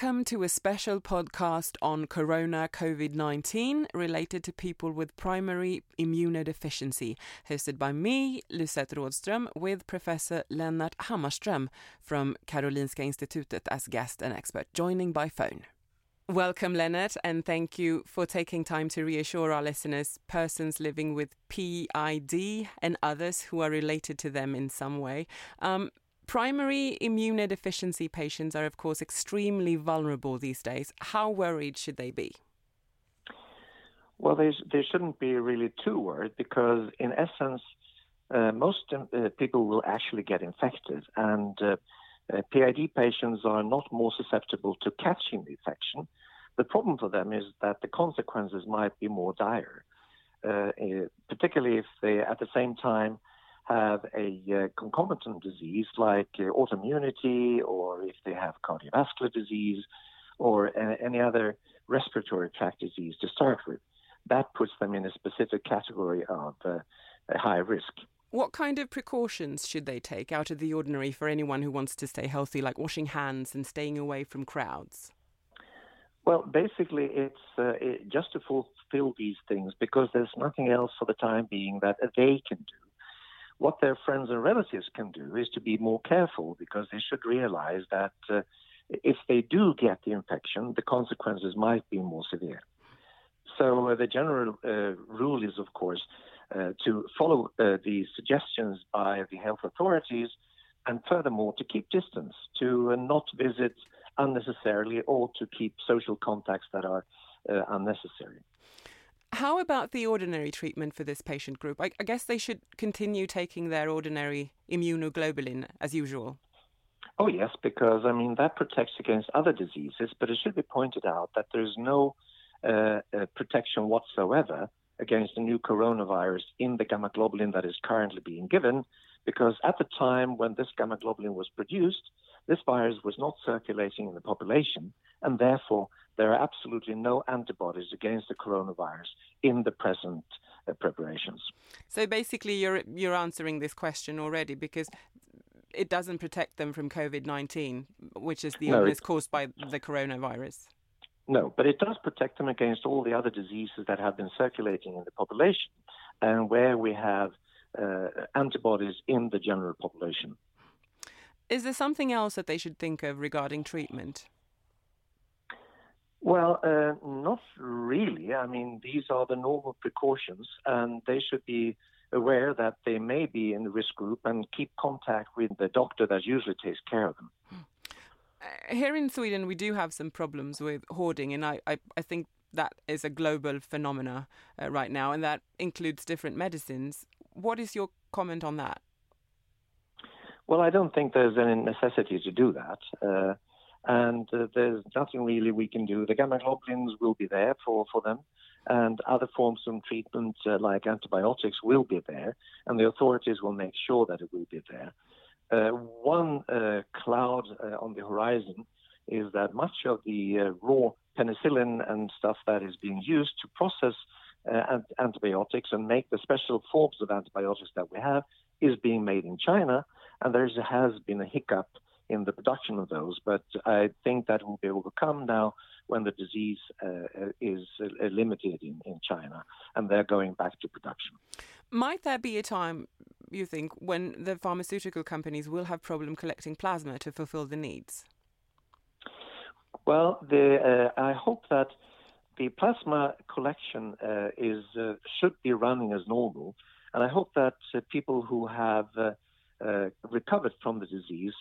Welcome to a special podcast on corona COVID 19 related to people with primary immunodeficiency, hosted by me, Lucette Rådström, with Professor Lennart Hammarström from Karolinska Institutet as guest and expert, joining by phone. Welcome, Lennart, and thank you for taking time to reassure our listeners, persons living with PID and others who are related to them in some way. Um, Primary immunodeficiency patients are, of course, extremely vulnerable these days. How worried should they be? Well, they, they shouldn't be really too worried because, in essence, uh, most uh, people will actually get infected, and uh, uh PID patients are not more susceptible to catching the infection. The problem for them is that the consequences might be more dire, uh, eh, particularly if they, at the same time, have a uh, concomitant disease like uh, autoimmunity or if they have cardiovascular disease or uh, any other respiratory tract disease to start with. That puts them in a specific category of uh, high risk. What kind of precautions should they take out of the ordinary for anyone who wants to stay healthy, like washing hands and staying away from crowds? Well, basically, it's uh, it, just to fulfill these things because there's nothing else for the time being that they can do what their friends and relatives can do is to be more careful because they should realize that uh, if they do get the infection, the consequences might be more severe. So uh, the general uh, rule is, of course, uh, to follow uh, the suggestions by the health authorities, and furthermore to keep distance, to uh, not visit unnecessarily, or to keep social contacts that are unnecessary. How about the ordinary treatment for this patient group? I, I guess they should continue taking their ordinary immunoglobulin as usual. Oh, yes, because I mean that protects against other diseases, but it should be pointed out that there's no uh, uh, protection whatsoever against the new coronavirus in the gamma globulin that is currently being given, because at the time when this gamma globulin was produced, this virus was not circulating in the population, and therefore there are absolutely no antibodies against the coronavirus in the present uh, preparations. So basically, you're you're answering this question already because it doesn't protect them from COVID nineteen, which is the no, illness caused by the coronavirus. No, but it does protect them against all the other diseases that have been circulating in the population, and where we have uh, antibodies in the general population. Is there something else that they should think of regarding treatment? Well, uh, not really. I mean, these are the normal precautions, and they should be aware that they may be in the risk group and keep contact with the doctor that usually takes care of them. Uh, here in Sweden, we do have some problems with hoarding, and I, I, I think that is a global phenomena uh, right now, and that includes different medicines. What is your comment on that? Well, I don't think there's any necessity to do that. And uh, there's nothing really we can do. The gamma globulins will be there for, for them, and other forms of treatment uh, like antibiotics will be there, and the authorities will make sure that it will be there. Uh, one uh, cloud uh, on the horizon is that much of the uh, raw penicillin and stuff that is being used to process antibiotics and make the special forms of antibiotics that we have is being made in China, and there has been a hiccup in the production of those. But I think that will be overcome now when the disease uh, is uh, limited in, in China and they're going back to production. Might there be a time, you think, when the pharmaceutical companies will have problem collecting plasma to fulfill the needs? Well, the, uh, I hope that the plasma collection uh, is uh, should be running as normal, and I hope that uh, people who have recovered from the disease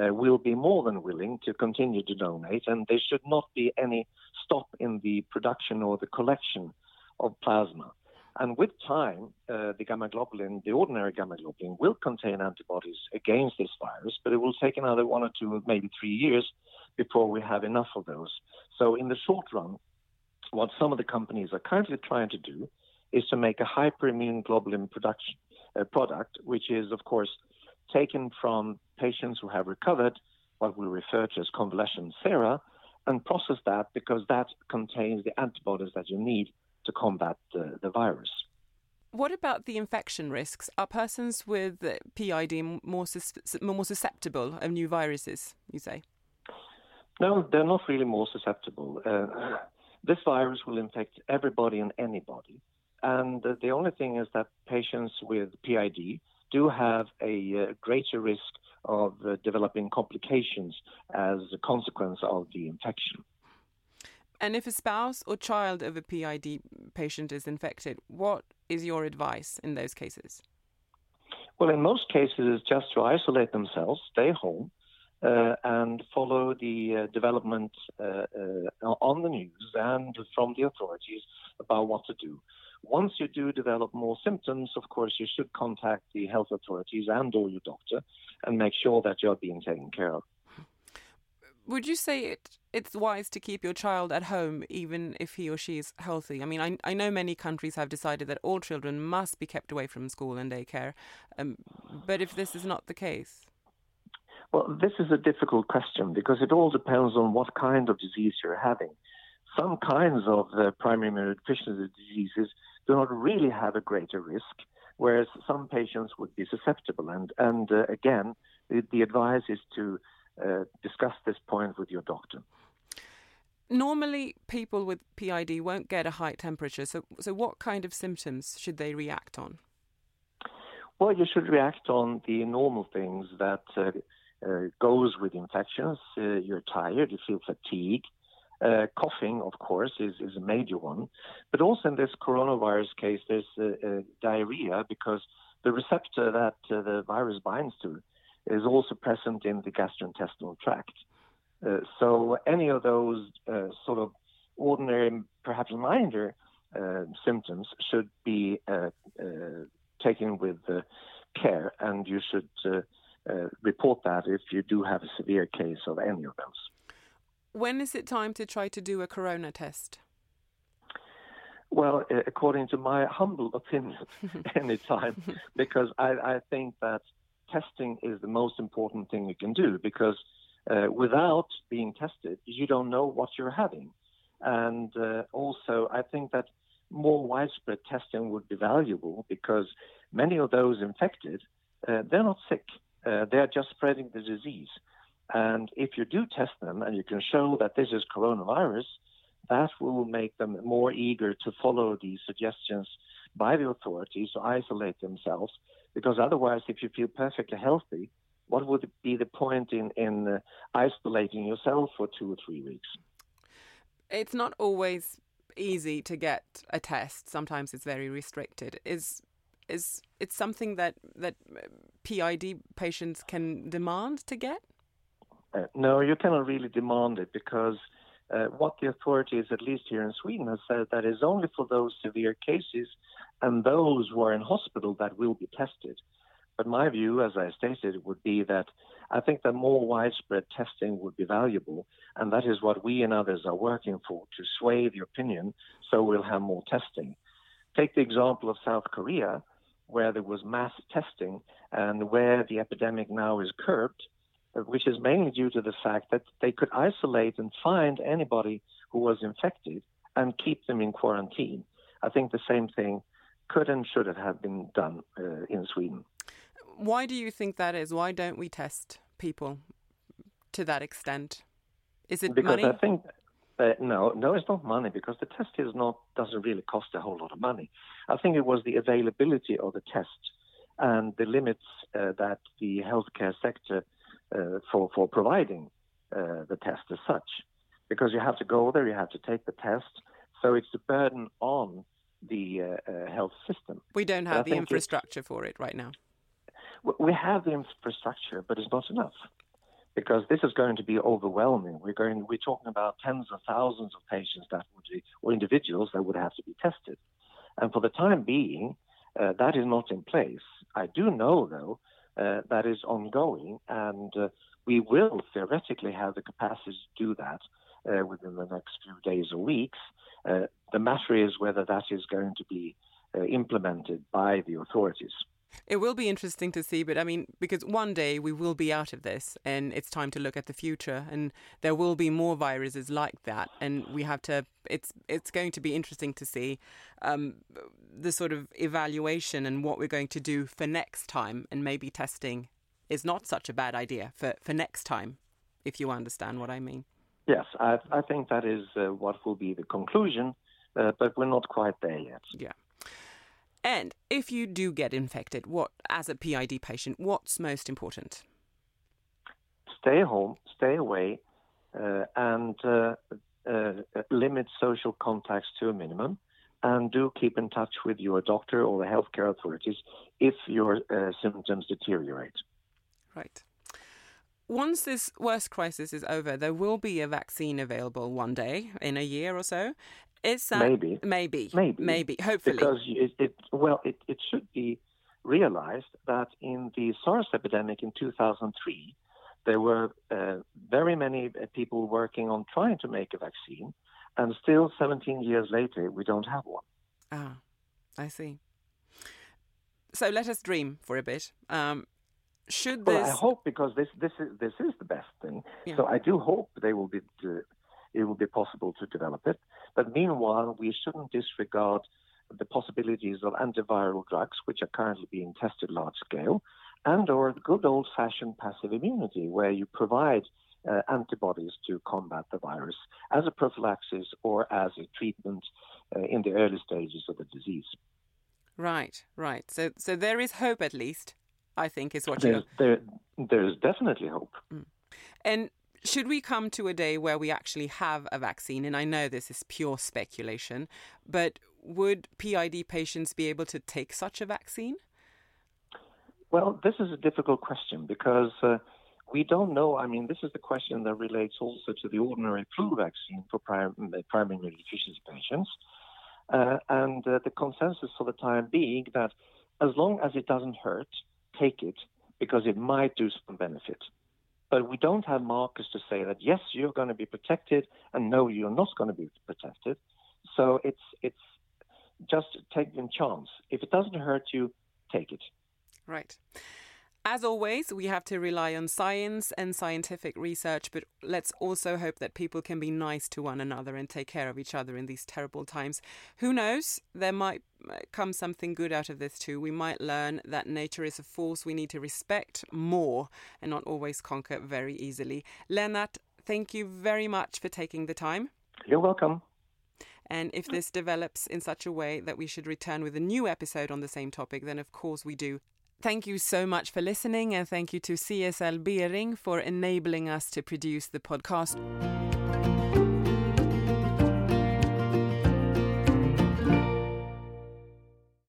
uh, will be more than willing to continue to donate, and there should not be any stop in the production or the collection of plasma. And with time, uh, the gamma globulin, the ordinary gamma globulin, will contain antibodies against this virus, but it will take another one or two, maybe three years before we have enough of those. So, in the short run, what some of the companies are currently trying to do is to make a hyperimmune globulin production uh, product, which is, of course, taken from patients who have recovered, what we refer to as convalescent sera, and process that because that contains the antibodies that you need to combat the, the virus. What about the infection risks? Are persons with PID more, sus- more susceptible of new viruses, you say? No, they're not really more susceptible. Uh, this virus will infect everybody and anybody. And the only thing is that patients with PID do have a uh, greater risk of uh, developing complications as a consequence of the infection. And if a spouse or child of a PID patient is infected, what is your advice in those cases? Well, in most cases, it's just to isolate themselves, stay home, and follow the uh, development uh, uh on the news and from the authorities about what to do. Once you do develop more symptoms, of course, you should contact the health authorities and or your doctor and make sure that you're being taken care of. Would you say it it's wise to keep your child at home even if he or she is healthy? I mean, I, I know many countries have decided that all children must be kept away from school and daycare, um, but if this is not the case? Well, this is a difficult question because it all depends on what kind of disease you're having. Some kinds of uh, primary immunodeficiency diseases do not really have a greater risk, whereas some patients would be susceptible. And, and uh, again, the, the advice is to uh, discuss this point with your doctor. Normally, people with PID won't get a high temperature. So, so what kind of symptoms should they react on? Well, you should react on the normal things that uh, uh, goes with infections. Uh, you're tired, you feel fatigue. Uh, coughing, of course, is, is a major one. But also in this coronavirus case, there's diarrhea because the receptor that the virus binds to is also present in the gastrointestinal tract. Uh, so any of those uh, sort of ordinary, perhaps minor uh, symptoms should be uh, uh, taken with uh, care, and you should that if you do have a severe case of any of those. When is it time to try to do a corona test? Well, according to my humble opinion, any time, because I, I think that testing is the most important thing you can do because uh, without being tested, you don't know what you're having. And uh, also, I think that more widespread testing would be valuable because many of those infected, uh, they're not sick. Uh, they're just spreading the disease. And if you do test them and you can show that this is coronavirus, that will make them more eager to follow these suggestions by the authorities to isolate themselves because otherwise, if you feel perfectly healthy, what would be the point in, in uh, isolating yourself for two or three weeks? It's not always easy to get a test. Sometimes it's very restricted. Is is it something that that PID patients can demand to get? Uh, no, you cannot really demand it because uh, what the authorities, at least here in Sweden, have said that is only for those severe cases and those who are in hospital that will be tested. But my view, as I stated, would be that I think that more widespread testing would be valuable, and that is what we and others are working for to sway the opinion so we'll have more testing. Take the example of South Korea, where there was mass testing and where the epidemic now is curbed, which is mainly due to the fact that they could isolate and find anybody who was infected and keep them in quarantine. I think the same thing could and should have been done uh, in Sweden. Why do you think that is? Why don't we test people to that extent? Is it because money? I think uh, no, no, it's not money because the test is not doesn't really cost a whole lot of money. I think it was the availability of the test and the limits uh, that the healthcare sector uh, for for providing uh, the test as such, because you have to go there, you have to take the test, so it's a burden on the uh, uh, health system. We don't have the infrastructure for it right now. We have the infrastructure, but it's not enough because this is going to be overwhelming. We're going, we're talking about tens of thousands of patients that would be, or individuals that would have to be tested, and for the time being, uh, that is not in place. I do know, though, uh, that is ongoing, and uh, we will theoretically have the capacity to do that uh, within the next few days or weeks. Uh, the matter is whether that is going to be uh, implemented by the authorities. It will be interesting to see, but I mean, because one day we will be out of this and it's time to look at the future and there will be more viruses like that and we have to it's it's going to be interesting to see um, the sort of evaluation and what we're going to do for next time and maybe testing is not such a bad idea for, for next time, if you understand what I mean. Yes, I, I think that is uh, what will be the conclusion, uh, but we're not quite there yet. Yeah. And if you do get infected, what as a PID patient, what's most important? Stay home, stay away, uh, and uh, uh, limit social contacts to a minimum. And do keep in touch with your doctor or the healthcare authorities if your uh, symptoms deteriorate. Right. Once this worst crisis is over, there will be a vaccine available one day in a year or so. Is that maybe, maybe, maybe, maybe, hopefully, because it, it well, it, it should be realized that in the SARS epidemic in 2003, there were uh, very many uh, people working on trying to make a vaccine, and still 17 years later, we don't have one. Ah, I see. So let us dream for a bit. Um, should this? Well, I hope because this this is this is the best thing. Yeah. So I do hope they will be uh, it will be possible to develop it. But meanwhile, we shouldn't disregard the possibilities of antiviral drugs, which are currently being tested large scale, and or good old-fashioned passive immunity, where you provide uh, antibodies to combat the virus as a prophylaxis or as a treatment uh, in the early stages of the disease. Right, right. So, so there is hope, at least. I think is what There's, you. there, there's definitely hope. And should we come to a day where we actually have a vaccine? And I know this is pure speculation, but would PID patients be able to take such a vaccine? Well, this is a difficult question because uh, we don't know. I mean, this is the question that relates also to the ordinary flu vaccine for prim- primary immunodeficiency patients. Uh, and uh, the consensus for the time being that as long as it doesn't hurt, take it because it might do some benefit. But we don't have markers to say that yes, you're going to be protected, and no, you're not going to be protected. So it's it's just taking chance. If it doesn't hurt you, take it. Right. As always, we have to rely on science and scientific research, but let's also hope that people can be nice to one another and take care of each other in these terrible times. Who knows? There might come something good out of this too. We might learn that nature is a force we need to respect more and not always conquer very easily. Lennart, thank you very much for taking the time. You're welcome. And if this develops in such a way that we should return with a new episode on the same topic, then of course we do. Thank you so much for listening, and thank you to CSL Behring for enabling us to produce the podcast.